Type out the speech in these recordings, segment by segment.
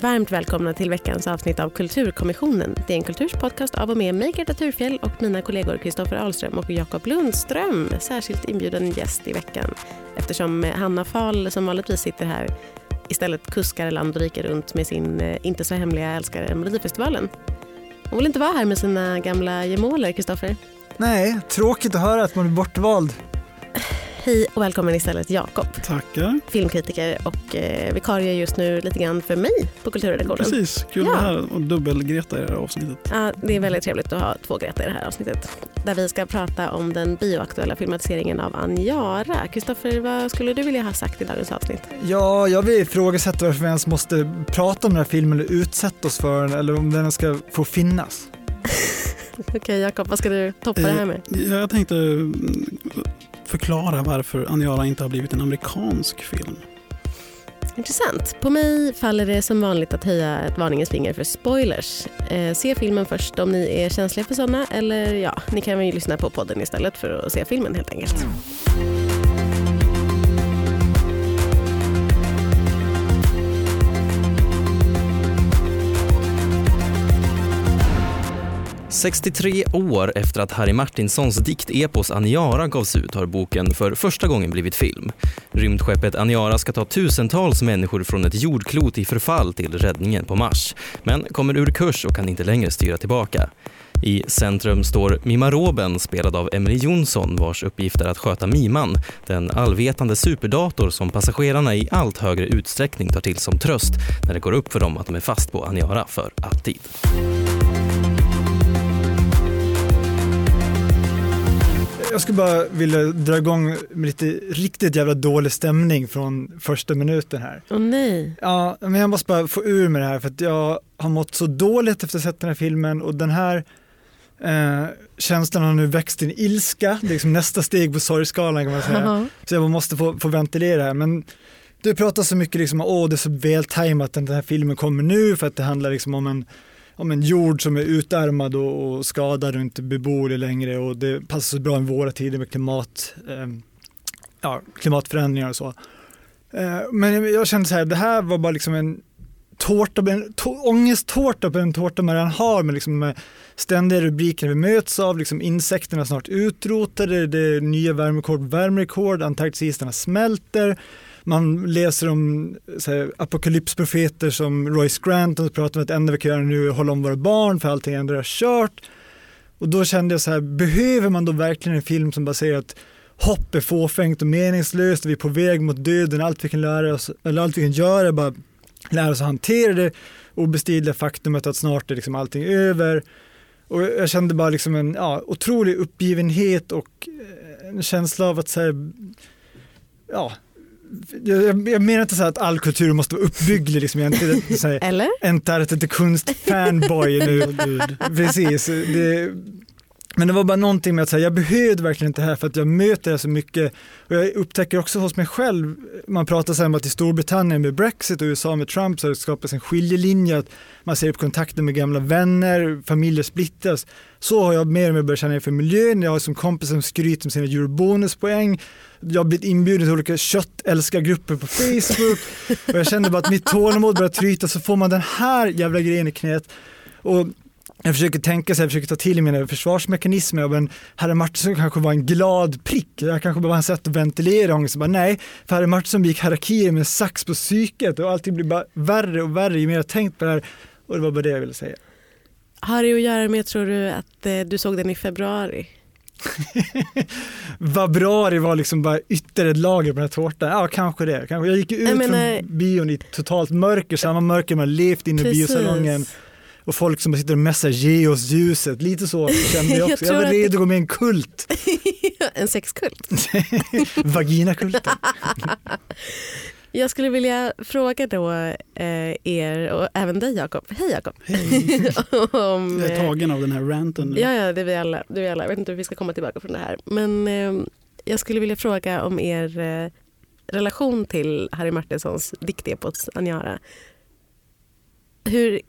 Varmt välkomna till veckans avsnitt av Kulturkommissionen. Det är en kulturspodcast av och med mig, Greta Thurfjell och mina kollegor Kristoffer Ahlström och Jakob Lundström. Särskilt inbjuden gäst i veckan eftersom Hanna Fahl som vanligtvis sitter här istället kuskar land och rike runt med sin eh, inte så hemliga älskare Melodifestivalen. Hon vill inte vara här med sina gamla gemåler, Kristoffer. Nej, tråkigt att höra att man är bortvald. Hej och välkommen istället Jakob. Tackar. Filmkritiker och eh, vikarie just nu lite grann för mig på kulturredaktionen. Precis, kul Ja. vara här och dubbel-Greta i det här avsnittet. Ja, det är väldigt trevligt att ha två Greta i det här avsnittet. Där vi ska prata om den bioaktuella filmatiseringen av Anjara. Kristoffer, vad skulle du vilja ha sagt i dagens avsnitt? Ja, jag vill ifrågasätta varför vi ens måste prata om den här filmen eller utsätta oss för den eller om den ska få finnas. Okej Jakob, vad ska du toppa det här med? Jag tänkte förklara varför Aniara inte har blivit en amerikansk film. Intressant. På mig faller det som vanligt att höja ett varningens finger för spoilers. Eh, se filmen först om ni är känsliga för sådana eller ja, ni kan ju lyssna på podden istället för att se filmen helt enkelt. 63 år efter att Harry Martinsons diktepos Aniara gavs ut har boken för första gången blivit film. Rymdskeppet Aniara ska ta tusentals människor från ett jordklot i förfall till räddningen på Mars, men kommer ur kurs och kan inte längre styra tillbaka. I centrum står Mimaroben spelad av Emily Jonsson vars uppgift är att sköta Miman, den allvetande superdator som passagerarna i allt högre utsträckning tar till som tröst när det går upp för dem att de är fast på Aniara för alltid. Jag skulle bara vilja dra igång med lite riktigt jävla dålig stämning från första minuten här. Åh nej. Ja, men jag måste bara få ur med det här för att jag har mått så dåligt efter att ha sett den här filmen och den här eh, känslan har nu växt till en ilska. Det är liksom nästa steg på sorgskalan kan man säga. Jaha. Så jag måste få, få ventilera här. Men du pratar så mycket liksom, åh det är så vältajmat att den här filmen kommer nu för att det handlar liksom om en, ja, men jord som är utarmad och, och skadad och inte beboelig längre och det passar så bra i våra tider med klimat, eh, ja, klimatförändringar och så. Eh, men jag, kände så här, det här var bara liksom en tårta, en ångesttårta på en tårta man redan har med liksom med ständiga rubriker vi möts av, liksom insekterna snart utrotade, det är nya värmerekord, värmerekord, Antarktisisarna smälter, man läser om så här, apokalypsprofeter som Royce Grant som pratar om att det enda vi kan göra nu är att hålla om våra barn för allting ändå är kört. Och då kände jag så här, behöver man då verkligen en film som bara säger att hopp är fåfängt och meningslöst och vi är på väg mot döden, allt vi kan lära oss, eller allt vi kan göra är bara lära oss att hantera det obestridliga faktumet att snart är liksom allting över. Och jag kände bara liksom en ja, otrolig uppgivenhet och eh, en känsla av att så här, ja, jag, jag menar inte så att all kultur måste vara uppbygglig, liksom. jag är inte så här, Eller? inte inte konstfanboy nu. Precis. Det, men det var bara någonting med att säga, jag behövde verkligen inte det här för att jag möter det så mycket. Och jag upptäcker också hos mig själv, man pratar sen om att i Storbritannien med Brexit och USA med Trump så har det skapats en skiljelinje, att man ser upp kontakten med gamla vänner, familjer splittras. Så har jag mer och mer börjat känna inför miljön, jag har som kompis som skryter om sina eurobonuspoäng, jag har blivit inbjuden till olika köttälskargrupper på Facebook och jag kände bara att mitt tålamod börjar tryta så får man den här jävla grejen i knät. Och jag försöker tänka så här, jag försöker ta till mina försvarsmekanismer, men Harry Martinsson kanske var en glad prick, jag kanske bara var en sätt att ventilera ångest. Bara, nej, för Harry Martinsson gick harakiri med sax på psyket och allting blir bara värre och värre ju mer jag tänkt på det här. Och det var bara det jag ville säga. Har det att göra med, tror du, att eh, du såg den i februari? Februari var liksom bara ytterligare ett lager på den här tårtan. Ja, kanske det. Kanske. Jag gick ut Jag menar- från bion i totalt mörker, samma mörker man levt inne i biosalongen. Och folk som sitter och mässar, ge oss ljuset. Lite så kände jag Jag också. Jag, tror var redo att gå med i en kult. en sexkult. Vaginakulten. Jag skulle vilja fråga då eh, er och även dig Jakob. Hej Jakob. Om, Jag är eh, tagen av den här ranten nu. Ja, ja, det är vi alla. Det är vi alla. Jag vet inte hur vi ska komma tillbaka från det här. Men eh, jag skulle vilja fråga om er eh, relation till Harry Martinsons diktepos Anjara. Hur,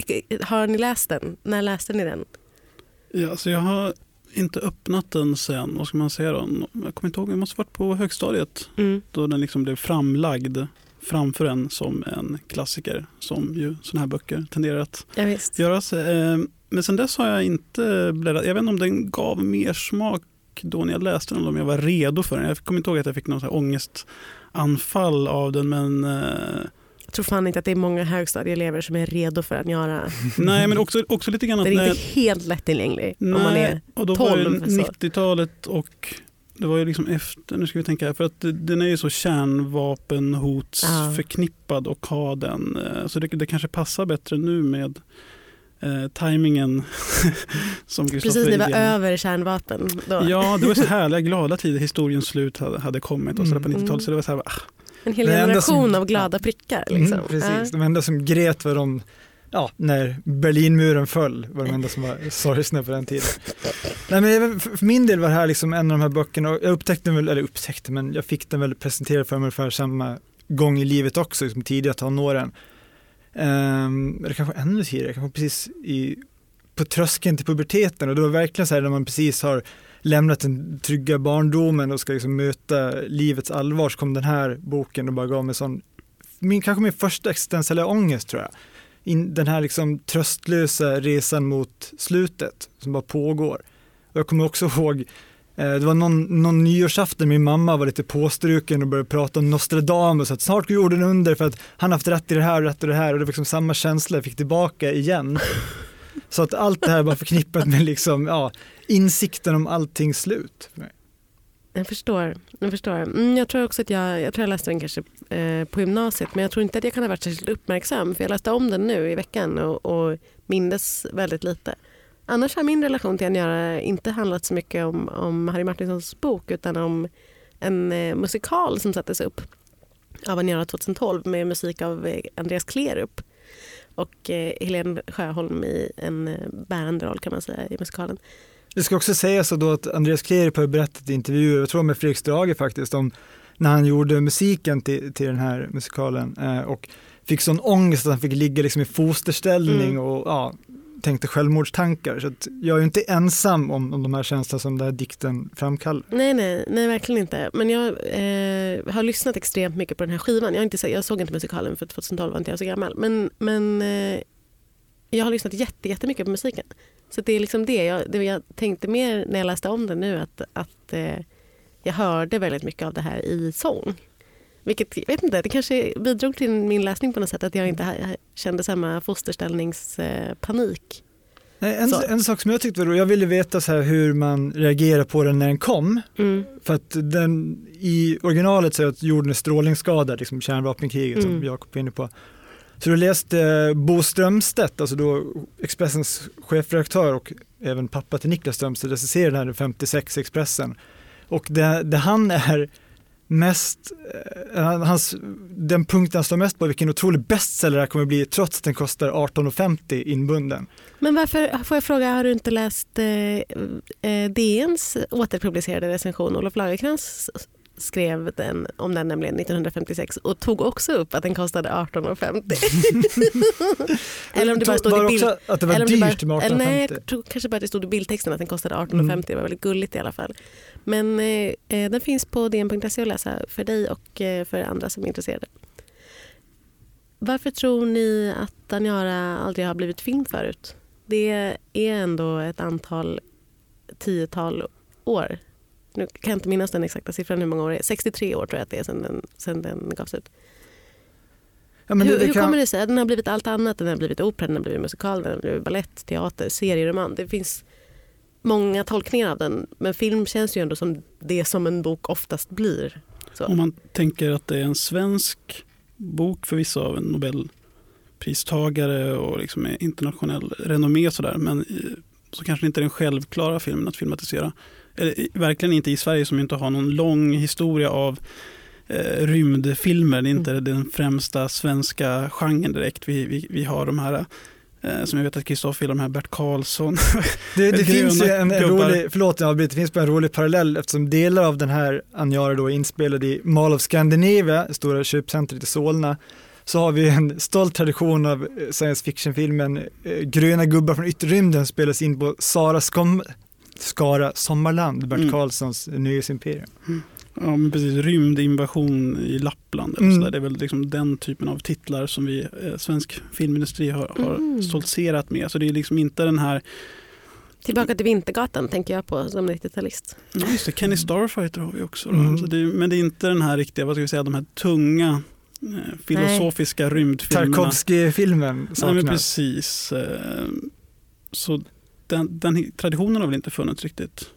har ni läst den? När läste ni den? Ja, så jag har inte öppnat den sen, vad ska man säga då? Jag kommer inte ihåg, jag måste varit på högstadiet Mm. då den liksom blev framlagd framför en som en klassiker som ju sådana här böcker tenderar att Ja, visst. göras. Eh, Men sen dess har jag inte bläddrat. Jag vet inte om den gav mer smak då när jag läste den eller om jag var redo för den. Jag kommer inte ihåg att jag fick här ångestanfall av den men eh, Jag tror fan inte att det är många högstadieelever som är redo för att göra. nej men också, också lite grann att Den är inte helt lättillgänglig. Om man är, Nej, och då var 12, det så. 90-talet och det var ju liksom efter, nu ska vi tänka här, för att den är ju så kärnvapenhots Ja. förknippad och har den, eh, så det, det kanske passar bättre nu med eh, tajmingen som precis Kristoffer vi var över kärnvapen. Då. Ja, det var så härliga glada tider, historiens slut hade, hade kommit och så på Mm. 90-talet. Så det var så här, ah, En hel generation som- av glada prickar. Liksom. Mm, precis, de enda som grät var de, ja, när Berlinmuren föll var de enda som var sorgsna på den tiden. Nej, men för min del var det här liksom en av de här böckerna, och jag upptäckte den väl, eller upptäckte, men jag fick den väl presenterad för mig ungefär samma gång i livet också, liksom tidiga tonåren. Um, eller kanske ännu tidigare, kanske precis i, på tröskeln till puberteten och det var verkligen så här när man precis har lämnat den trygga barndomen och ska liksom möta livets allvar så kom den här boken och bara gav mig sån, min, kanske min första existentiella ångest tror jag. In, den här liksom tröstlösa resan mot slutet som bara pågår. Och jag kommer också ihåg eh, det var någon, någon nyårsafton, min mamma var lite påstruken och började prata om Nostradamus, att snart går jorden under för att han haft rätt i det här och rätt i det här och det var liksom samma känsla jag fick tillbaka igen. Så att allt det här var förknippat med liksom, ja, insikten om allting slut. För mig. Jag förstår. Jag, förstår. Mm, jag tror också att jag, jag, tror jag läste den kanske eh, på gymnasiet men jag tror inte att jag kan ha varit särskilt uppmärksam för jag läste om den nu i veckan och, och mindes väldigt lite. Annars har min relation till Aniara inte handlat så mycket om, om Harry Martinsons bok utan om en eh, musikal som sattes upp av Aniara 2012 med musik av eh, Andreas Klerup och eh, Helene Sjöholm i en eh, bärande roll kan man säga i musikalen. Det ska också sägas så då att Andreas Klerup har berättat i intervjuer, jag tror med Fredrik Strage faktiskt, om när han gjorde musiken till, till den här musikalen eh, och fick sån ångest att han fick ligga liksom i fosterställning Mm. och ja, tänkte självmordstankar. Så jag är ju inte ensam om, om de här känslorna som den här dikten framkallar. Nej, nej, nej, verkligen inte. Men jag eh, har lyssnat extremt mycket på den här skivan. Jag, har inte, jag såg inte musikalen för 2012 var inte jag så gammal. Men, men eh, jag har lyssnat jätte, jättemycket på musiken. Så det är liksom det. Jag, det jag tänkte mer när jag läste om den nu att, att eh, jag hörde väldigt mycket av det här i sång. Vilket, jag vet inte, det kanske bidrog till min läsning på något sätt att jag inte kände samma fosterställningspanik. Nej, En, Så. en sak som jag tyckte var rolig, jag ville veta så här hur man reagerar på den när den kom. Mm. För att den, i originalet säger att jorden är strålningsskadad, liksom kärnvapenkriget som Mm. Jakob är inne på. Så du läste eh, Bo Strömstedt, alltså då Expressens chefredaktör och även pappa till Niklas Strömstedt, recenserade den här 56 Expressen. Och det, det han är mest, eh, hans, den punkten han står mest på är vilken otrolig bestseller det här kommer bli trots att den kostar 18,50 inbunden. Men varför, får jag fråga, har du inte läst eh, eh, DNs återpublicerade recension? Olof Lagercrantz skrev den, om den nämligen 1956 och tog också upp att den kostade 18,50. eller om det bara stod var i bild... att det var dyrt med bara, eller nej, 18,50. jag tror kanske bara att det stod i bildtexten att den kostade 18,50. Mm. Det var väldigt gulligt i alla fall. Men eh, eh, den finns på dn.se att läsa för dig och eh, för andra som är intresserade. Varför tror ni att Aniara aldrig har blivit film förut? Det är ändå ett antal tiotal år. Nu kan jag inte minnas den exakta siffran hur många år det är. 63 år tror jag att det är sedan den, sedan den gavs ut. Ja, men det- hur det hur kan- kommer det sig? Den har blivit allt annat. Den har blivit opera, den har blivit musikal, den har blivit ballett, teater, serieroman. Det finns många tolkningar av den. Men film känns ju ändå som det som en bok oftast blir. Så. Om man tänker att det är en svensk bok förvisso av en nobelpristagare och liksom är internationell renommé sådär, men i- så kanske det inte är den självklara filmen att filmatisera. Verkligen inte i Sverige som inte har någon lång historia av eh, rymdfilmer. Det är inte den främsta svenska genren direkt. Vi, vi, vi har de här eh, som jag vet att Kristoffer gillar, de här Bert Karlsson. Det, det finns ju en, en rolig, förlåt jag det finns en rolig parallell eftersom delar av den här Aniara då är inspelad i Mall of Scandinavia, stora köpcentret i Solna. Så har vi en stolt tradition av eh, science fiction-filmen eh, Gröna gubbar från yttre rymden spelas in på Sara Skom, Skara Sommarland, Bert Mm. Karlssons nöjesimperium. Ja, men precis. Rymdinvasion i Lappland. Eller Mm. så där. Det är väl liksom den typen av titlar som vi, eh, svensk filmindustri har, har Mm. stoltserat med. Så det är liksom inte den här, Tillbaka till Vintergatan tänker jag på som 90-talist. ja, just det, Kenny Starfighter har vi också. Mm. Så det, men det är inte den här riktiga, vad ska vi säga, de här tunga eh, filosofiska rymdfilmerna. Tarkovsky-filmen Nej, men saknas. precis. eh, Så den, den traditionen har väl inte funnits riktigt.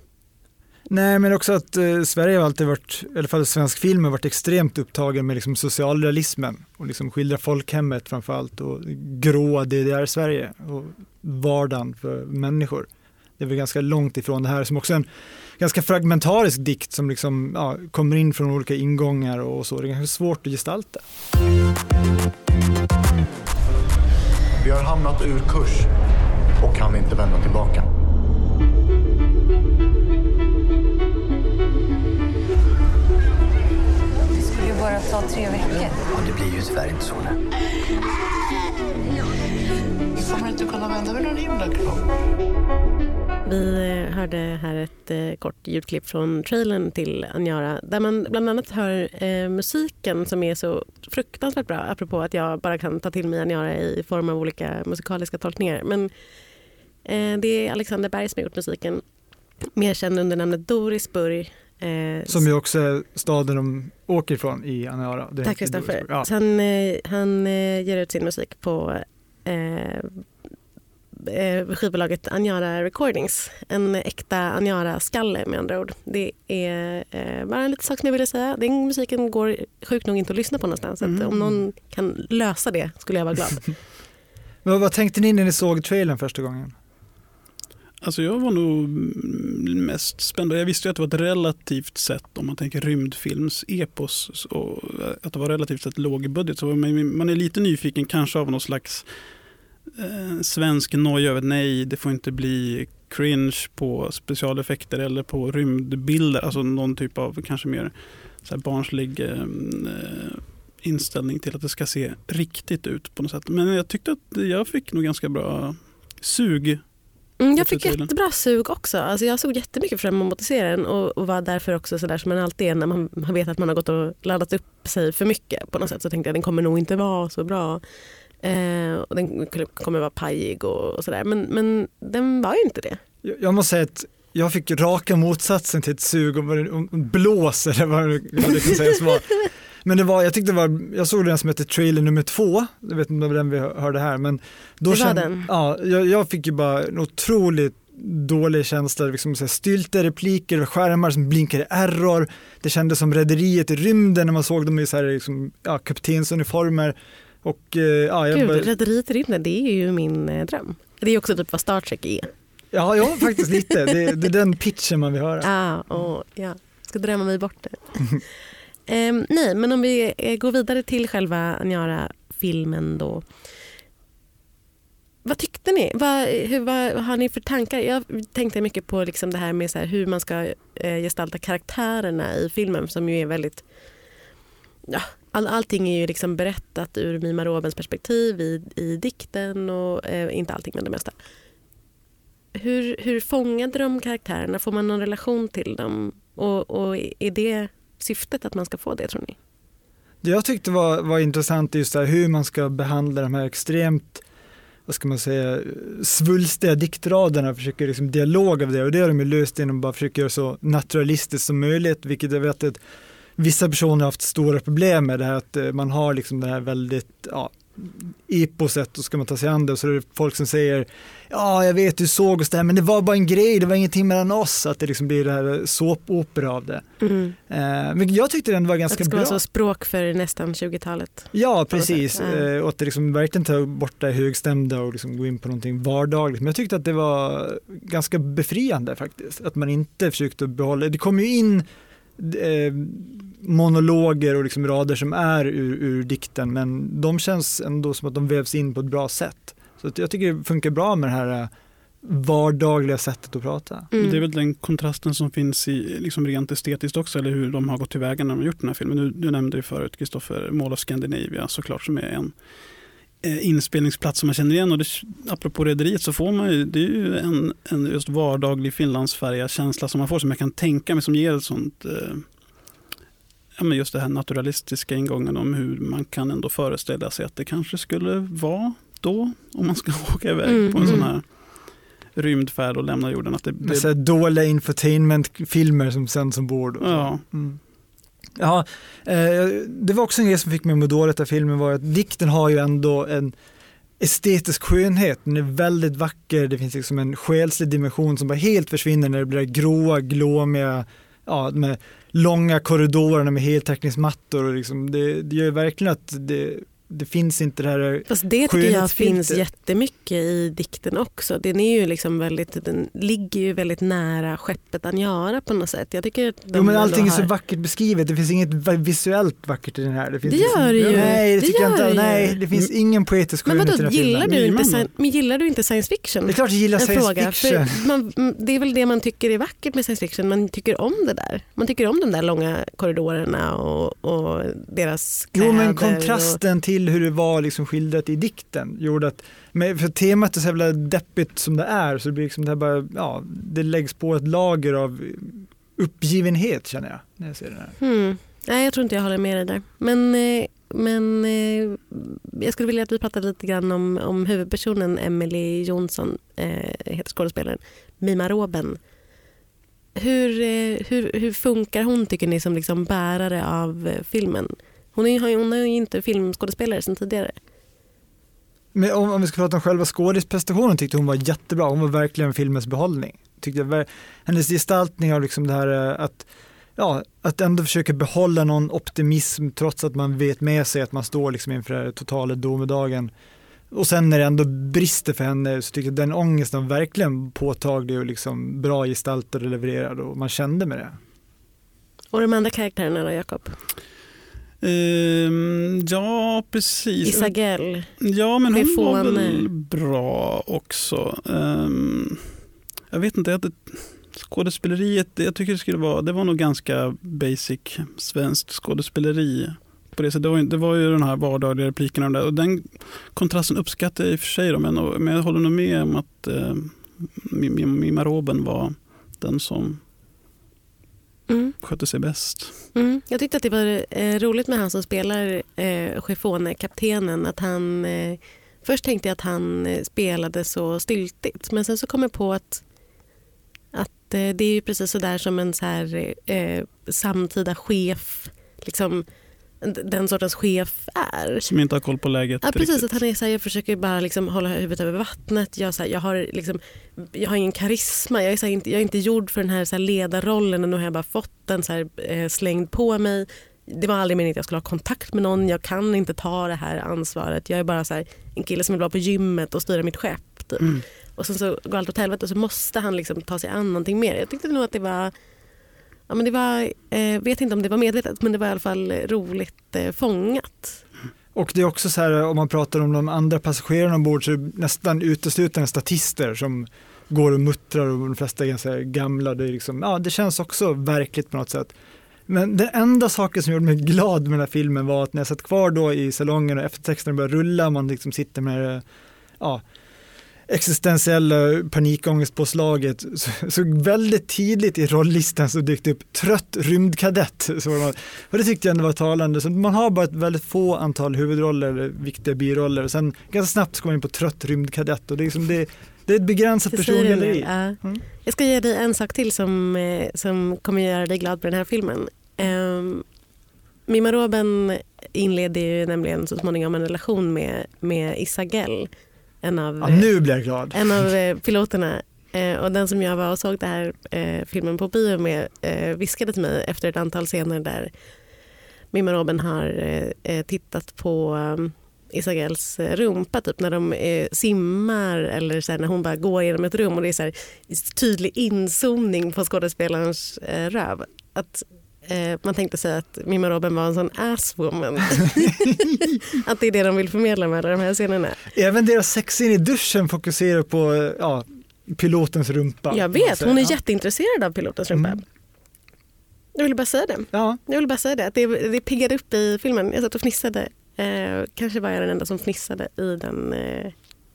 Nej, men också att eh, Sverige har alltid varit, i alla fall svensk film har varit extremt upptagen med liksom socialrealismen och liksom skildra folkhemmet framförallt och gråa DDR-Sverige och vardagen för människor. Det är väl ganska långt ifrån det här som också är en ganska fragmentarisk dikt som liksom, ja, kommer in från olika ingångar och så. Det är ganska svårt att gestalta. Vi har hamnat ur kurs och kan inte vända tillbaka. Det skulle ju bara ta tre veckor. Och det blir ju tyvärr inte så nu. Vi kommer inte kunna vända med någon himla kropp. Vi eh, hörde här ett eh, kort ljudklipp från trailern till Anjara där man bland annat hör eh, musiken som är så fruktansvärt bra apropå att jag bara kan ta till mig Anjara i form av olika musikaliska tolkningar. Men det är Alexander Berg som har gjort musiken, mer känd under namnet Dorisburg. Eh, Som ju också är staden de åker ifrån i Aniara. Tack heter Kristoffer. Ja. Så Han, eh, han eh, ger ut sin musik på eh, eh, skivbolaget Anjara Recordings. En äkta Anjara-skalle med andra ord. Det är eh, bara en liten sak som jag ville säga. Den musiken går sjukt nog inte att lyssna på någonstans. Mm. om någon kan lösa det skulle jag vara glad. Men vad tänkte ni när ni såg trailern första gången? Alltså jag var nog mm, mest spänd. Jag visste ju att det var ett relativt sett, om man tänker rymdfilms-epos, och eh, att det var relativt sett låg budget. Så man, är lite nyfiken kanske av någon slags eh, svensk noja över nej, det får inte bli cringe på specialeffekter eller på rymdbilder. Alltså någon typ av kanske mer så här barnslig eh, mm, eh, inställning till att det ska se riktigt ut på något sätt. Men jag tyckte att jag fick nog ganska bra sug Mm, jag fick jättebra sug också. Alltså jag såg jättemycket fram emot att se den och, och var därför också sådär som man alltid är när man, man vet att man har gått och laddat upp sig för mycket på något sätt så tänkte jag den kommer nog inte vara så bra. Eh, och den kommer vara pajig och, och sådär. Men, men den var ju inte det. Jag, jag måste säga att jag fick raka motsatsen till ett sug det- om blås eller vad det kan sägas vara. Men det var, jag tyckte det var, jag såg den som hette trailer nummer två, jag vet inte om den vi hörde här, men då Det var den. Ja, jag, jag fick ju bara en otroligt dålig känsla, liksom så här stylta repliker, skärmar som blinkar i error. Det kändes som rederiet i rymden när man såg dem i så här, liksom, ja, kaptensuniformer. Och, eh, ja, jag Gud, bara, Rederiet i rymden, det är ju min eh, dröm. Det är också typ vad Star Trek är. ja, ja, faktiskt lite. Det, det är den pitchen man vill höra. Ah, och, ja. Ska drömma mig bort det. Ehm, nej, men om vi eh, går vidare till själva Niara-filmen då. Vad tyckte ni? Vad, hur, vad har ni för tankar? Jag tänkte mycket på liksom det här med så här hur man ska eh, gestalta karaktärerna i filmen som ju är väldigt... Ja, all, allting är ju liksom berättat ur Mima Robens perspektiv i, i dikten och eh, inte allting men det mesta. Hur, hur fångade de karaktärerna? Får man någon relation till dem? Och, och är det syftet att man ska få det tror ni? Det jag tyckte var, var intressant är just här hur man ska behandla de här extremt vad ska man säga, svulstiga diktraderna, försöker liksom dialog av det och det har de ju löst genom att bara försöka göra så naturalistiskt som möjligt, vilket jag vet att vissa personer har haft stora problem med det här att eh, man har liksom det här väldigt, ja, eposet och ska man ta sig an det så är det folk som säger ja jag vet du såg oss där men det var bara en grej, det var ingenting mellan oss, att det liksom blir det här såpopera av det. Eh, men jag tyckte den var Att ganska det ska bra. vara så språk för nästan 20-talet. Ja, precis. Eh, Och att det liksom verkligen tar bort det högstämda och liksom gå in på någonting vardagligt. Men jag tyckte att det var ganska befriande faktiskt. Att man inte försökte behålla, det kom ju in eh, monologer och liksom rader som är ur, ur dikten men de känns ändå som att de vävs in på ett bra sätt. Så att jag tycker det funkar bra med det här eh, vardagliga sättet att prata. Mm. Det är väl den kontrasten som finns i liksom rent estetiskt också, eller hur de har gått tillväga när de har gjort den här filmen. Du, du nämnde ju förut Kristoffer Mall of Scandinavia såklart, som är en inspelningsplats som man känner igen. Och det, apropå Rederiet så får man ju, det är ju en, en just vardaglig Finlandsfärja känsla som man får som jag kan tänka mig som ger ett sånt eh, ja, men just det här naturalistiska ingången om hur man kan ändå föreställa sig att det kanske skulle vara då om man ska åka iväg Mm, på en sån mm. här rymdfärd och lämna jorden. Att det, det, så här dåliga infotainmentfilmer som sänds ombord. ja, Mm. Ja, eh, det var också en grej som fick mig att må dåligt av filmen var att dikten har ju ändå en estetisk skönhet. Den är väldigt vacker, det finns liksom en själslig dimension som bara helt försvinner när det blir gråa, glåmiga, ja, med långa korridorerna med heltäckningsmattor och liksom det, det gör ju verkligen att det, det finns inte det här Fast det tycker jag finns jättemycket i dikten också. Den, är ju liksom väldigt, den ligger ju väldigt nära skeppet Anjara på något sätt. Jag tycker att Jo men allting är så har- vackert beskrivet, det finns inget visuellt vackert i den här. Det, finns Det liksom- gör det ju. Nej, det Det tycker jag gör inte. ju. Nej, det finns ingen poetisk Men skönhet i vadå, den här gillar filmen. du, inte, sci- men gillar du inte science fiction? Det är klart jag gillar en science fråga. fiction. För man, mm, det är väl det man tycker är vackert med science fiction. Man tycker om det där. Man tycker om de där långa korridorerna och, och deras kläder. Jo men Och, kontrasten till hur det var liksom skildrat i dikten gjorde att, för temat är så jävla deppigt som det är så det blir liksom det här bara, ja, det läggs på ett lager av uppgivenhet känner jag när jag ser den här. Mm. Nej, jag tror inte jag håller med dig där. Men, eh, men eh, jag skulle vilja att vi pratade lite grann om, om huvudpersonen Emily Jonsson, äh, eh, heter skådespelaren, Mima Roben. Hur, hur, hur funkar hon tycker ni som liksom bärare av filmen? Hon är, ju- hon är ju inte filmskådespelare sedan tidigare. Men om, om vi ska prata om själva skådisprestationen tyckte hon var jättebra, hon var verkligen filmens behållning. Tyckte jag, hennes gestaltning av liksom det här eh, att, ja, att ändå försöka behålla någon optimism trots att man vet med sig att man står liksom inför totala domedagen. Och sen när det ändå brister för henne så tycker jag den ångesten var verkligen påtaglig och liksom bra gestaltad och levererad och man kände med det. Och de andra karaktärerna då, Jakob? Ehm, ja precis. Isagell. Ja, men hon var väl bra också. Ehm, jag vet inte, jag- skådespeleriet, jag tycker det skulle vara, det var nog ganska basic svenskt skådespeleri. På det, sättet. det, var, ju- det var ju den här vardagliga replikerna och, där, och den kontrasten uppskattar jag i och för sig. Då, men, men jag håller nog med om att eh, Mim- Mima Roben var den som Mm. skötte sig bäst. Mm. Jag tyckte att det var eh, roligt med han som spelar eh, Chifone, kaptenen. Att han, eh, först tänkte jag att han eh, spelade så styltigt men sen så kom jag på att, att eh, det är ju precis så där som en så här, eh, samtida chef, liksom, den sortens chef är. Som inte har koll på läget. Ja, precis. riktigt. Att han är så här, jag försöker bara liksom hålla huvudet över vattnet. Jag, så här, jag, har liksom, jag har ingen karisma. Jag är, så här, inte, jag är inte gjord för den här, så här ledarrollen och nu har jag bara fått den så här, eh, slängd på mig. Det var aldrig meningen att jag skulle ha kontakt med någon. Jag kan inte ta det här ansvaret. Jag är bara så en kille som vill vara på gymmet och styra mitt skepp. Typ. Mm. Och sen så går allt åt helvete och så måste han liksom ta sig an någonting mer. Jag tyckte nog att det var Ja, men det var, eh, vet inte om det var medvetet men det var i alla fall roligt eh, fångat. Och det är också så här om man pratar om de andra passagerarna ombord så är det nästan uteslutande statister som går och muttrar och de flesta är ganska gamla. Det, är liksom, ja, det känns också verkligt på något sätt. Men den enda saken som gjorde mig glad med den här filmen var att när jag satt kvar då i salongen och eftertexterna började rulla, man liksom sitter med ja, existentiella panikångestpåslaget så, så väldigt tidigt i rolllistan så dök det upp trött rymdkadett. Så man, och det tyckte jag ändå var talande. Så man har bara ett väldigt få antal huvudroller, eller viktiga biroller och sen ganska snabbt ska man in på trött rymdkadett och det är, liksom det, det är ett begränsat persongalleri. ja. Mm. Jag ska ge dig en sak till som, eh, som kommer göra dig glad på den här filmen. Um, Mima Roben inleder ju nämligen så småningom en relation med, med Isagell. En av, Ja, nu blir jag glad. en av eh, piloterna. Eh, och den som jag var och såg den här eh, filmen på bio med eh, viskade till mig efter ett antal scener där Mima Roben har eh, eh, tittat på um, Isagells eh, rumpa typ när de eh, simmar eller så här, när hon bara går genom ett rum och det är så här, tydlig inzoomning på skådespelarens eh, röv. Att, eh, man tänkte sig att Mima Roben var en sån asswoman. att det är det de vill förmedla med alla de här scenerna. Även deras sexscen i duschen fokuserar på ja, pilotens rumpa. Jag vet, hon är jätteintresserad av pilotens rumpa. Mm. Jag ville bara säga det. Ja, Jag vill bara säga det. Att det, det piggade upp i filmen. Jag satt och fnissade Eh, kanske var jag den enda som fnissade i den, eh,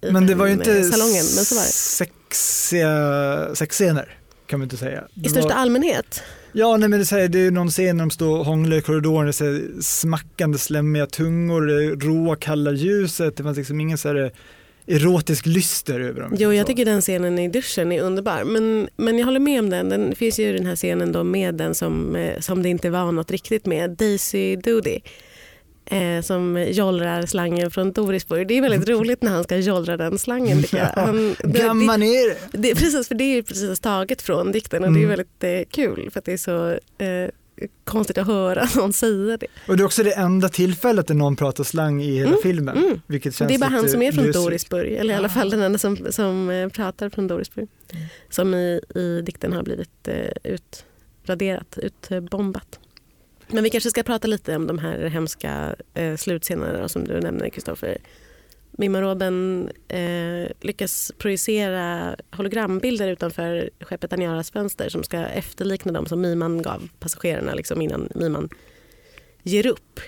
i Men det var ju inte eh, salongen. Men så var det. sexiga sexscener kan man inte säga. I Det största var, allmänhet ja, nej, men det, är ju här, det är någon scen när de står och hånglar i korridoren, det är så här, smackande slemmiga tungor, det är råa kalla ljuset, det fanns liksom ingen så här eh, erotisk lyster över dem. Jo, jag tycker den scenen i duschen är underbar. Men, men jag håller med om den. Den finns ju den här scenen då med den som, eh, som det inte var något riktigt med, Daisy Doody. Eh, som jollrar slangen från Dorisburg. Det är väldigt roligt när han ska jollra den slangen. Han, det, Gamma ner! det, precis, för det är precis taget från dikten och det är Mm. väldigt eh, kul för att det är så eh, konstigt att höra någon säga det. Och det är också det enda tillfället där någon pratar slang i hela Mm, filmen. mm. Vilket känns Det är bara han som är från. Dorisburg, eller i alla fall den enda som, som eh, pratar från Dorisburg. Som i, i dikten har blivit eh, utraderat, utbombat. Men vi kanske ska prata lite om de här hemska eh, slutscenerna som du nämner Kristoffer. Mimma Robben eh, lyckas projicera hologrambilder utanför skeppet Aniaras fönster som ska efterlikna dem som Miman gav passagerarna liksom innan Miman ger upp.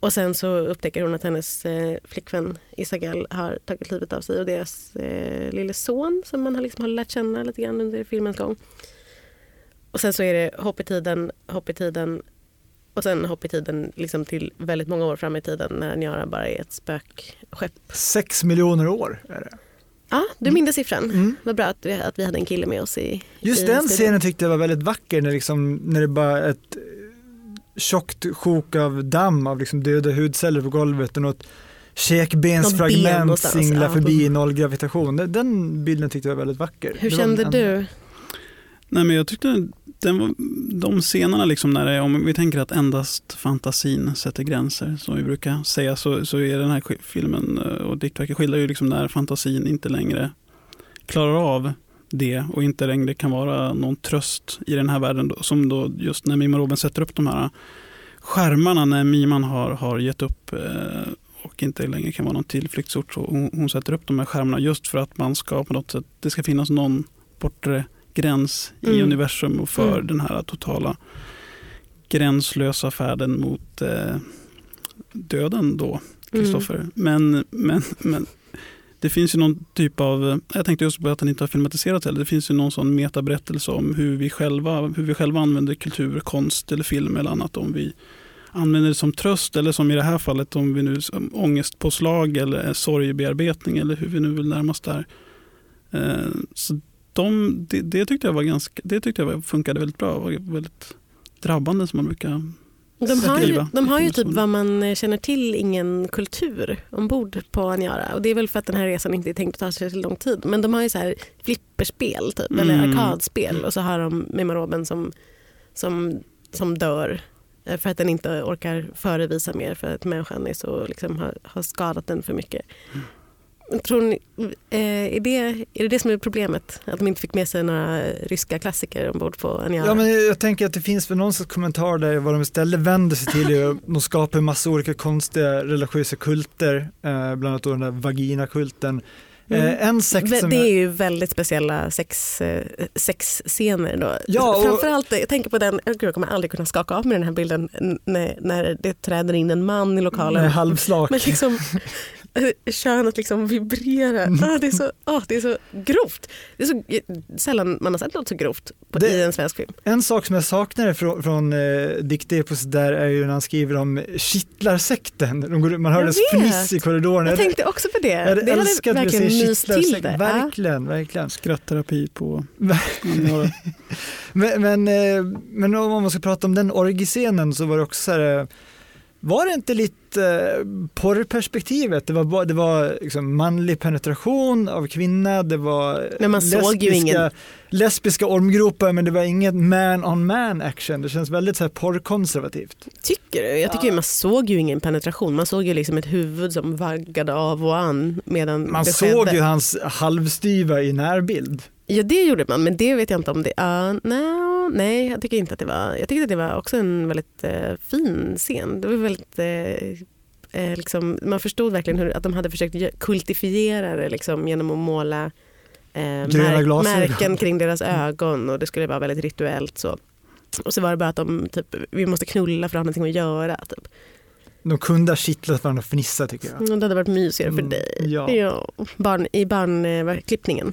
Och sen så upptäcker hon att hennes eh, flickvän Isabel har tagit livet av sig och deras eh, lille son som man har, liksom har lärt känna lite grann under filmens gång. Och sen så är det hopp i tiden, hopp i tiden och sen hopp i tiden liksom till väldigt många år fram i tiden när Aniara bara är ett spökskepp. Sex miljoner år är det. Ja, du minns siffran. Mm. Vad bra att vi, att vi hade en kille med oss i Just i den studion. scenen tyckte jag var väldigt vacker när, liksom, när det bara är ett eh, tjockt sjok av damm av liksom döda hudceller på golvet och något Något ben käkbensfragment singlar ja. förbi i nollgravitation. Den- Den bilden tyckte jag var väldigt vacker. Hur kände en- du? Nej, men jag tyckte den de scenerna, liksom när det om vi tänker att endast fantasin sätter gränser, som vi brukar säga, så, så är den här filmen eh, och diktverket skildrar ju liksom när fantasin inte längre klarar av det och inte längre kan vara någon tröst i den här världen. Då, som då just när Mima Robin sätter upp de här skärmarna när Miman har, har gett upp eh, och inte längre kan vara någon tillflyktsort. Så hon, hon sätter upp de här skärmarna just för att man ska på något sätt, det ska finnas någon bortre gräns i Mm. universum och för Mm. den här totala gränslösa färden mot eh, döden då, Kristoffer. Men, men, men det finns ju någon typ av, jag tänkte just på att den inte har filmatiserats heller, det finns ju någon sån metaberättelse om hur vi själva, hur vi själva använder kultur, konst eller film eller annat. Om vi använder det som tröst eller som i det här fallet om vi nu ångestpåslag eller sorgebearbetning eller hur vi nu vill närma oss där. Eh, så de, det, det tyckte jag var ganska, det tyckte jag var- funkade väldigt bra, var väldigt drabbande som man brukar De har ju, Skriva. de har ju Det typ vad man känner till ingen kultur ombord på Aniara. Och det är väl för att den här resan inte är tänkt att ta sig så lång tid. Men de har ju så här flipperspel typ, eller Mm. arkadspel. Och så har de Mimma Robin som, som, som dör eh, för att den inte orkar förevisa mer för att människan är så, liksom, har, har skadat den för mycket. Tror ni, eh, är, det, är det det som är problemet? Att de inte fick med sig några ryska klassiker ombord på Aniara? Ja, men jag tänker att det finns väl någon sorts kommentar där vad de istället vänder sig till är de skapar en massa olika konstiga religiösa kulter, eh, bland annat då den där vaginakulten. Mm. Eh, en sekt som Det är ju väldigt speciella sex, sexscener. Då. Ja, och- Framförallt, jag tänker på den, gud, jag kommer aldrig kunna skaka av med den här bilden när, när det träder in en man i lokalen. med halvslak. Men liksom, könet liksom vibrerar. Mm. Ah, det, är så, ah, det är så grovt. Det är så eh, sällan man har sett något så grovt på, Det- i en svensk film. En sak som jag saknar från, från eh, Diktepos där är ju när han skriver om kittlarsekten. De går, man hör deras vet. fniss i korridoren. Jag tänkte också på det. jag hade det hade älskat att verkligen myst till det. Verkligen, verkligen. skrattterapi på Men, men, eh, men om man ska prata om den orgiscenen så var det också så här, eh, var det inte lite eh, porrperspektivet? Det var, det var liksom manlig penetration av kvinna, det var Men man såg ju lesbiska- ingen- lesbiska ormgropar men det var inget man on man action. Det känns väldigt så här porrkonservativt. Tycker du? Jag tycker ju man såg ju ingen penetration. Man såg ju liksom ett huvud som vaggade av och an medan Man såg skedde. ju hans halvstyva i närbild. Ja det gjorde man men det vet jag inte om det... Uh, no, nej jag tycker inte att det var... Jag tyckte att det var också en väldigt eh, fin scen. Det var väldigt... eh, eh, liksom, man förstod verkligen hur, att de hade försökt kultifiera det liksom, genom att måla eh, glasögon. märken kring deras ögon och det skulle vara väldigt rituellt. Så. Och så var det bara att de typ, vi måste knulla för att ha någonting att göra. Typ. de kunde ha kittlat varandra och fnissat tycker jag. Mm, Det hade varit mysigare för Mm, dig. ja. Barn, I barnklippningen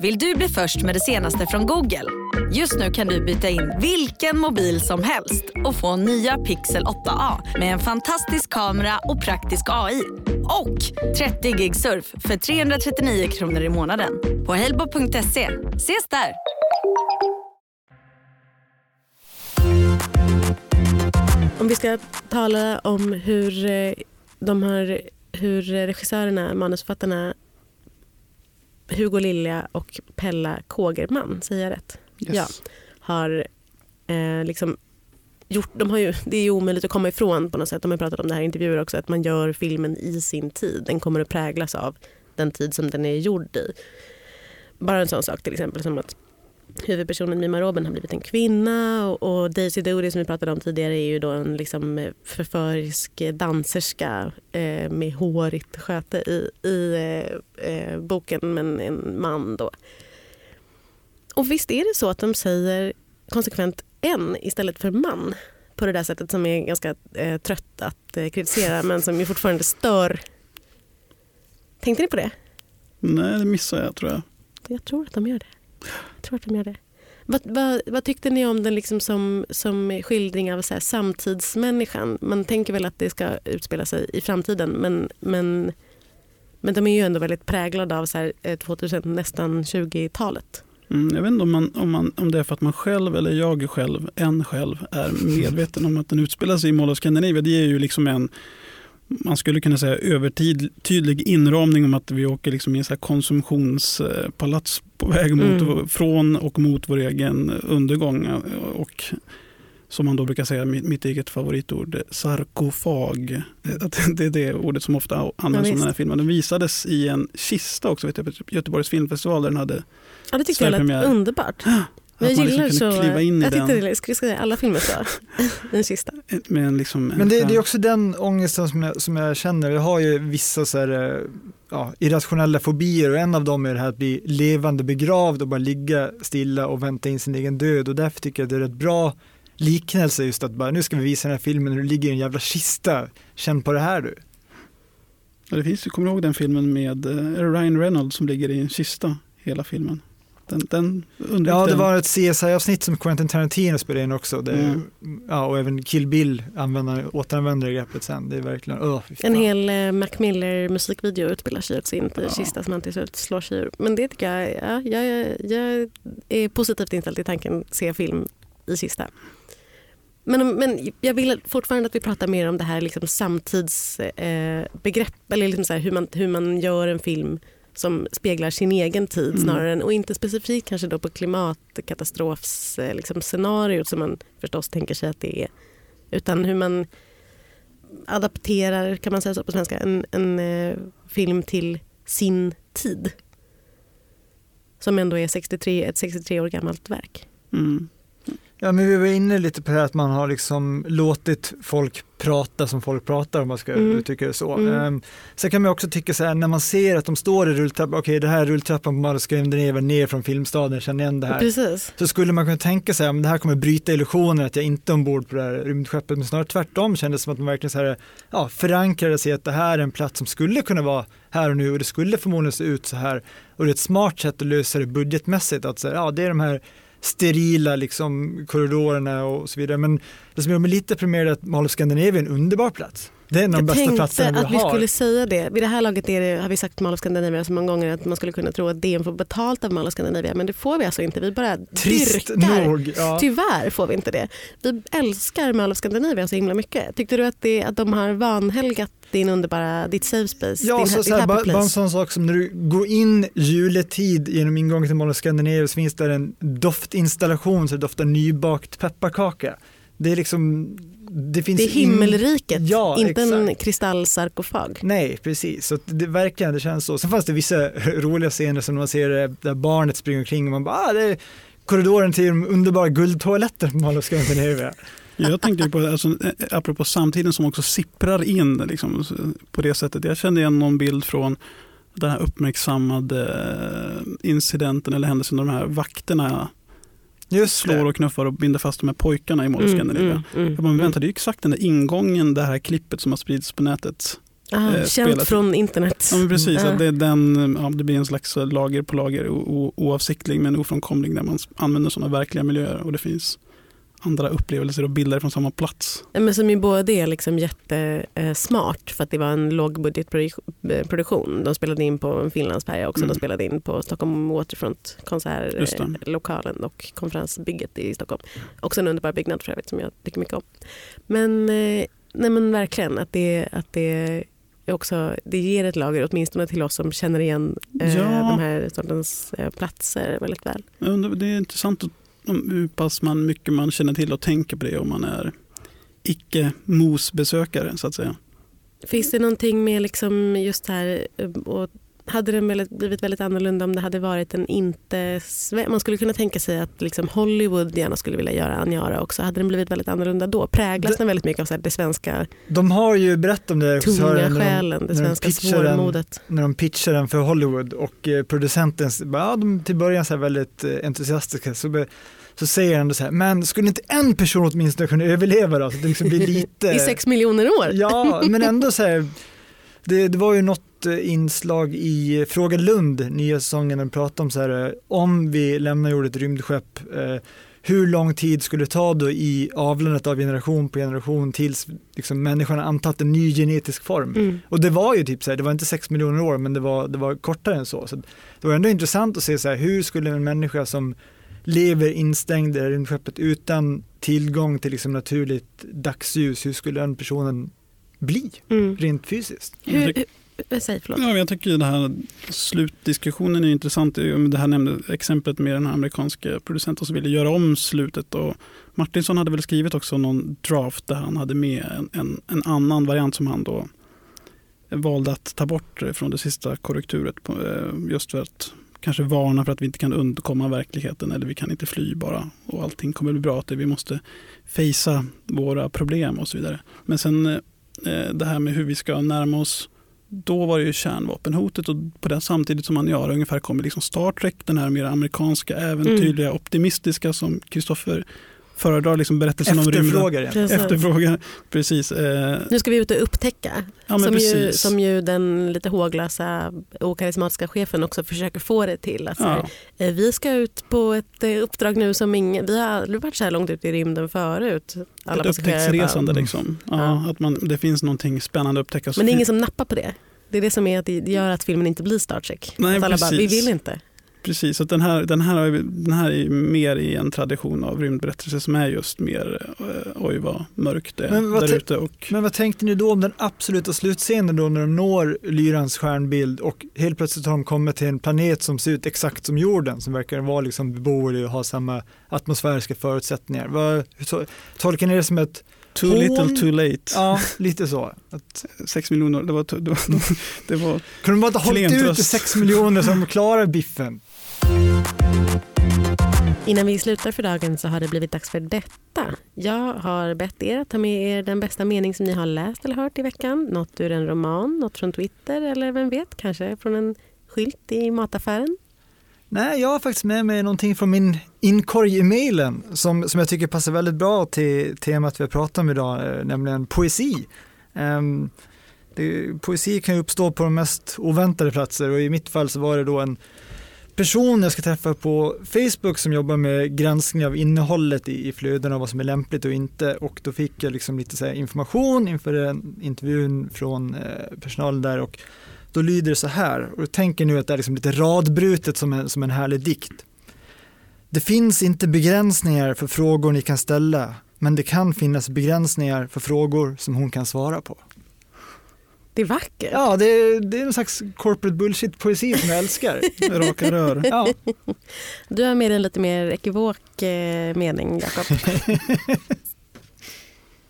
Vill du bli först med det senaste från Google? Just nu kan du byta in vilken mobil som helst och få nya Pixel 8A med en fantastisk kamera och praktisk AI. Och 30 gig surf för 339 kronor i månaden på halebop.se. Ses där! Om vi ska tala om hur eh, de här, hur regissörerna, manusförfattarna Hugo Lilja och Pella Kågerman, säger jag rätt? Yes. Ja. Har eh, liksom gjort, de har ju, det är ju omöjligt att komma ifrån på något sätt. De har pratat om det här i intervjuer också, att man gör filmen i sin tid. Den kommer att präglas av den tid som den är gjord i. Bara en sån sak till exempel som att huvudpersonen Mima Robin har blivit en kvinna och, och Daisy Doody som vi pratade om tidigare är ju då en liksom förförisk danserska eh, med hårigt sköte i, i eh, eh, boken men en man då. Och visst är det så att de säger konsekvent en istället för man på det där sättet som är ganska eh, trött att eh, kritisera men som ju fortfarande stör. Tänkte ni på det? Nej, det missar jag tror jag. Jag tror att de gör det. Jag tror att de gör det. Vad, vad, vad tyckte ni om den liksom som, som skildring av så här, samtidsmänniskan? Man tänker väl att det ska utspela sig i framtiden men, men, men de är ju ändå väldigt präglade av så här, eh, 2000, nästan 20-talet. Mm, jag vet inte om, man, om, man, om det är för att man själv, eller jag själv, en själv, är medveten om att den utspelar sig i Mall of Scandinavia. Det är ju liksom en, man skulle kunna säga övertydlig inramning om att vi åker liksom i en så konsumtionspalats på väg mot, Mm. från och mot vår egen undergång. Och som man då brukar säga, mitt, eget favoritord, sarkofag. Att Det är det ordet som ofta används om visst. den här filmen. Den visades i en kista också vet jag, på Göteborgs filmfestival där den hade Ja, det tyckte jag lät underbart. Att Jag man gillar liksom så. kliva in i jag tyckte den. vi säga alla filmer så. Den sista. med en liksom en Men det, det är också den ångesten som jag, som jag känner. Jag har ju vissa så här, eh, ja, irrationella fobier och en av dem är det här att bli levande begravd och bara ligga stilla och vänta in sin egen död och därför tycker jag det är rätt bra liknelse just att bara nu ska vi visa den här filmen när du ligger i en jävla kista. Känn på det här du. Ja, det finns, ju- kommer du ihåg den filmen med eh, Ryan Reynolds som ligger i en kista hela filmen? Den, den undrar Ja, det den- var ett CSI-avsnitt som Quentin Tarantino spelade in också. Det, Mm. ja, och även Kill Bill använder, återanvänder det greppet sen. Det är verkligen, fan. En hel eh, Mac Miller musikvideo utspelar sig också in i Ja. kista som han till slut slår sig ur. Men det tycker jag, ja, jag, jag är positivt inställd till tanken se film i kista. Men, men jag vill fortfarande att vi pratar mer om det här liksom samtidsbegrepp, eh, eller liksom så här, hur, man, hur man gör en film som speglar sin egen tid Mm. snarare än, och inte specifikt kanske då på klimatkatastrofs eh, liksom scenariot som man förstås tänker sig att det är. Utan hur man adapterar, kan man säga så på svenska, en, en eh, film till sin tid. Som ändå är 63, ett 63 år gammalt verk. Mm. Ja, men vi var inne lite på det här att man har liksom låtit folk prata som folk pratar om man ska Mm. uttrycka det så. Mm. Mm. Sen kan man också tycka så här när man ser att de står i rulltrappan, okej det här är rulltrappan på Malmskrämden ner från Filmstaden, känner igen det här. Precis. Så skulle man kunna tänka sig att det här kommer bryta illusionen att jag inte är ombord på det här rymdskeppet, men snarare tvärtom kändes det som att man verkligen så här, ja, förankrade sig att det här är en plats som skulle kunna vara här och nu och det skulle förmodligen se ut så här. Och det är ett smart sätt att lösa det budgetmässigt, att så här, ja, det är de här sterila liksom, korridorerna och så vidare. Men det som gör mig lite deprimerad är att Mall of Scandinavia är en underbar plats. Det är en av de Jag bästa tänkte platserna att vi har. skulle säga det. Vid det här laget det, har vi sagt Mall of Scandinavia så många gånger att man skulle kunna tro att DN får betalt av Mall of Scandinavia. Men det får vi alltså inte. Vi bara Trist dyrkar. nog. Ja. Tyvärr får vi inte det. Vi älskar Mall of Scandinavia så himla mycket. Tyckte du att, det, att de har vanhelgat din underbara, ditt safe space, Ja, din, så, ditt så här, happy bara, bara en place? sån sak som när du går in juletid genom ingången till Mall of Scandinavia så finns där en doftinstallation så det doftar nybakt pepparkaka. Det är liksom, det finns Det är himmelriket, Ja, inte en exakt. kristallsarkofag. Nej, precis. Så det, verkligen, det känns så. Sen fanns det vissa roliga scener som man ser det där barnet springer omkring och man bara, ah, det är korridoren till de underbara guldtoaletter på Mall of Scandinavia. Jag tänkte på, alltså, eh, apropå samtiden som också sipprar in liksom, på det sättet. Jag kände igen någon bild från den här uppmärksammade eh, incidenten eller händelsen där de här vakterna Just slår och knuffar och binder fast de här pojkarna i Mall of Scandinavia. mm, mm, Jag bara, men vänta, det är exakt den där ingången, det här klippet som har spridits på nätet. Ah, eh, känt spelat- från internet. Ja, men precis, att det, är den, ja, det blir en slags lager på lager, o, oavsiktlig men ofrånkomlig, där man använder sådana verkliga miljöer och det finns andra upplevelser och bilder från samma plats. Men som ju både är liksom jättesmart för att det var en lågbudgetproduktion. De spelade in på en Finlandsfärja också. Mm. De spelade in på Stockholm Waterfront konsertlokalen och konferensbygget i Stockholm. Också en underbar byggnad för övrigt som jag tycker mycket om. Men, eh, nej men verkligen att det, att det också, det ger ett lager åtminstone till oss som känner igen eh, Ja. de här sortens eh, platser väldigt väl. Det är intressant att- hur pass man, mycket man känner till och tänker på det om man är icke-mosbesökare så att säga. Finns det någonting med liksom just här eh, och hade den blivit väldigt annorlunda om det hade varit en inte... Man skulle kunna tänka sig att liksom Hollywood gärna skulle vilja göra Aniara också. Hade den blivit väldigt annorlunda då? Präglas Det- den väldigt mycket av så här, det svenska De har ju berättat om det tunga regissören, när de- själen, det när de svenska den- svårmodet? när de pitchar den för Hollywood och eh, producenten, ja, de till början så väldigt eh, entusiastiska, så, så säger han så här, men skulle inte en person åtminstone kunna överleva då? Så det liksom blir lite... I sex miljoner år? Ja, men ändå så här, det, det var ju något eh, inslag i Fråga Lund, nya säsongen, där de pratade om så här, eh, om vi lämnar jorden ett rymdskepp, eh, hur lång tid skulle det ta då i avlandet av generation på generation tills liksom, människan antagit en ny genetisk form? Mm. Och det var ju typ så här, det var inte sex miljoner år, men det var, det var kortare än så. så det var ändå intressant att se så här, hur skulle en människa som lever instängd i rymdskeppet utan tillgång till liksom naturligt dagsljus, hur skulle den personen bli Mm. rent fysiskt? Hur, hur, eh, säg förlåt. Ja, jag tycker ju det här slutdiskussionen är intressant. Det här nämnde exemplet med den här amerikanska producenten som ville göra om slutet. Och Martinsson hade väl skrivit också någon draft där han hade med en, en, en annan variant som han då valde att ta bort från det sista korrekturet. På, eh, just för att kanske varna för att vi inte kan undkomma verkligheten eller vi kan inte fly bara och allting kommer bli bra. Att vi måste fejsa våra problem och så vidare. Men sen eh, det här med hur vi ska närma oss då var det ju kärnvapenhotet och på det samtidigt som Aniara ungefär kommer liksom Star Trek, den här mer amerikanska, äventyrliga, optimistiska som Kristoffer föredrar liksom berättelsen om rymden. Precis. Efterfrågar, precis. Eh, Nu ska vi ut och upptäcka. ja, som, ju, precis. som ju den lite håglösa och karismatiska chefen också försöker få det till. Att så här, ja. eh, vi ska ut på ett eh, uppdrag nu som ingen, vi har aldrig varit så här långt ut i rymden förut. Alla Ett upptäcktsresande bara, liksom. Ja, Ja. Att man, det finns någonting spännande att upptäcka. Men det är ingen som nappar på det. Det är det som är att det gör att filmen inte blir Star Trek. Nej, att alla bara, vi precis. vill inte. Precis, att den här, den, här, den här är mer i en tradition av rymdberättelser som är just mer eh, oj vad mörkt det är där te- ute. Och, Men vad tänkte ni då om den absoluta slutscenen då när de når Lyrans stjärnbild och helt plötsligt har de kommit till en planet som ser ut exakt som jorden som verkar vara liksom beboelig och ha samma atmosfäriska förutsättningar. Vad, to- tolkar ni det som ett too little too late. Ja, lite så. Att, Sex miljoner, det var, det var, det var kunde de bara inte hållit Klen ut i sex miljoner som klarar biffen? Innan vi slutar för dagen så har det blivit dags för detta. Jag har bett er att ta med er den bästa mening som ni har läst eller hört i veckan. Något ur en roman, något från Twitter eller vem vet, kanske från en skylt i mataffären. Nej, jag har faktiskt med mig någonting från min inkorg i mejlen som, som jag tycker passar väldigt bra till temat vi har pratat om idag, eh, nämligen poesi. Um, det, poesi kan ju uppstå på de mest oväntade platser och i mitt fall så var det då en person jag ska träffa på Facebook som jobbar med granskning av innehållet i, i flödena och vad som är lämpligt och inte och då fick jag liksom lite så här information inför den intervjun från eh, personalen där och då lyder det så här, och tänker nu att det är liksom lite radbrutet som en, som en härlig dikt. Det finns inte begränsningar för frågor ni kan ställa, men det kan finnas begränsningar för frågor som hon kan svara på. Det är vackert. Ja, det, är- det är en slags corporate bullshit-poesi som jag älskar. raka rör. Ja, Du har med en lite mer ekivok eh, mening, Jakob.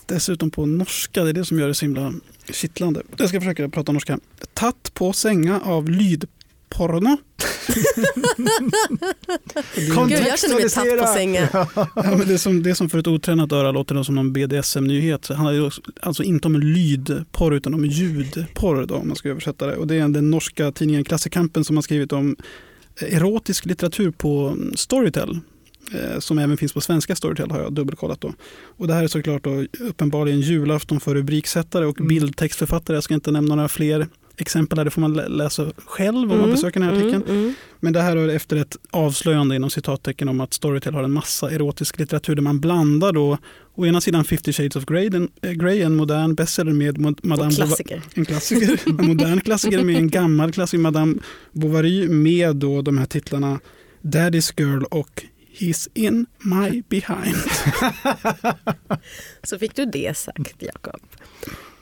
dessutom på norska. Det är det som gör det så himla kittlande. Jag ska försöka prata norska. Tatt på sänga av lydporno. Gud, jag känner mig tatt på sängen. Ja, men det, som, det som för ett otränat öra låter som någon BDSM-nyhet. Det handlar ju alltså inte om lydporr utan om ljudporr då, om man ska översätta det. Och det är den norska tidningen Klassekampen som har skrivit om erotisk litteratur på Storytel eh, som även finns på svenska Storytel har jag dubbelkollat. Då. Och det här är såklart då, uppenbarligen julafton för rubriksättare och Mm. bildtextförfattare. Jag ska inte nämna några fler exempel här, det får man lä- läsa själv om man Mm, besöker den här artikeln. mm, mm. Men det här är efter ett avslöjande inom citattecken om att Storytel har en massa erotisk litteratur där man blandar då å ena sidan 50 shades of Grey, den, eh, Grey en modern bestseller med Mo- Madame klassiker. en klassiker, en modern klassiker med en gammal klassiker, Madame Bovary med då de här titlarna Daddy's Girl och He's in my behind. Så fick du det sagt, Jakob.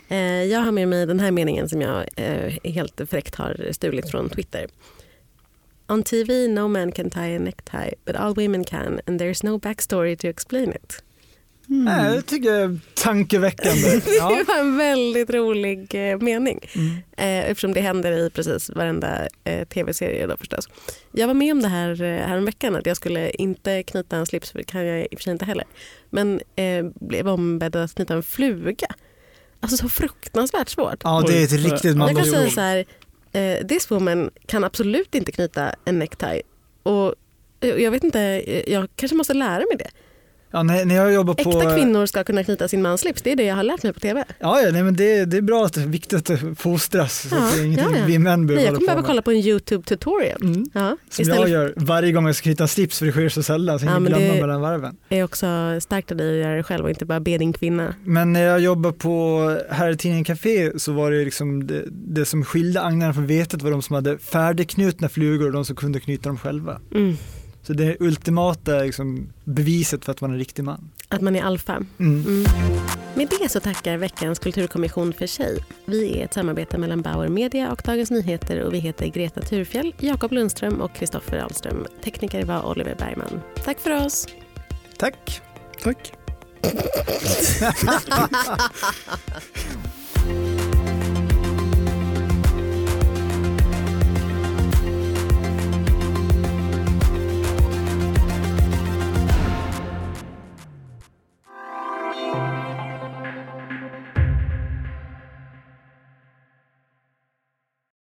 Eh, Jag har med mig den här meningen som jag eh, helt fräckt har stulit från Twitter. On TV no man can tie a necktie but all women can and there's no backstory to explain it. Nej, det tycker jag är tankeväckande. Ja. Det var en väldigt rolig eh, mening Mm. eh, eftersom det händer i precis varenda eh, tv-serie då förstås. Jag var med om det här häromveckan att jag skulle inte knyta en slips för det kan jag i och för sig inte heller. Men eh, blev ombedd att knyta en fluga. Alltså så fruktansvärt svårt. ja, det är ett riktigt Jag kan manligt säga så här, eh, this woman kan absolut inte knyta en necktie. Och eh, jag vet inte, eh, jag kanske måste lära mig det. Ja, när, när jag jobbar på... Äkta kvinnor ska kunna knyta sin mans slips, det är det jag har lärt mig på TV. Ja, ja nej, men det, det är bra att det är viktigt att det fostras. så Ja, att det är ingenting ja, ja. vi män Nej, behöver jag kommer behöva kolla på en YouTube tutorial. Mm. Ja, Som istället jag gör varje gång jag ska knyta en slips för det sker så sällan så jag Ja, glömma det- mellan varven. är också starkt av dig att göra det själv och inte bara be din kvinna. Men när jag jobbade på Herrtidningen Café så var det liksom det, det som skilde agnarna från vetet var de som hade färdigknutna flugor och de som kunde knyta dem själva. Mm. Så det är ultimata liksom, beviset för att man är en riktig man. Att man är alfa. Mm. Mm. Med det så tackar veckans kulturkommission för sig. Vi är ett samarbete mellan Bauer Media och Dagens Nyheter och vi heter Greta Thurfjell, Jakob Lundström och Kristoffer Ahlström. Tekniker var Oliver Bergman. Tack för oss. Tack. Tack.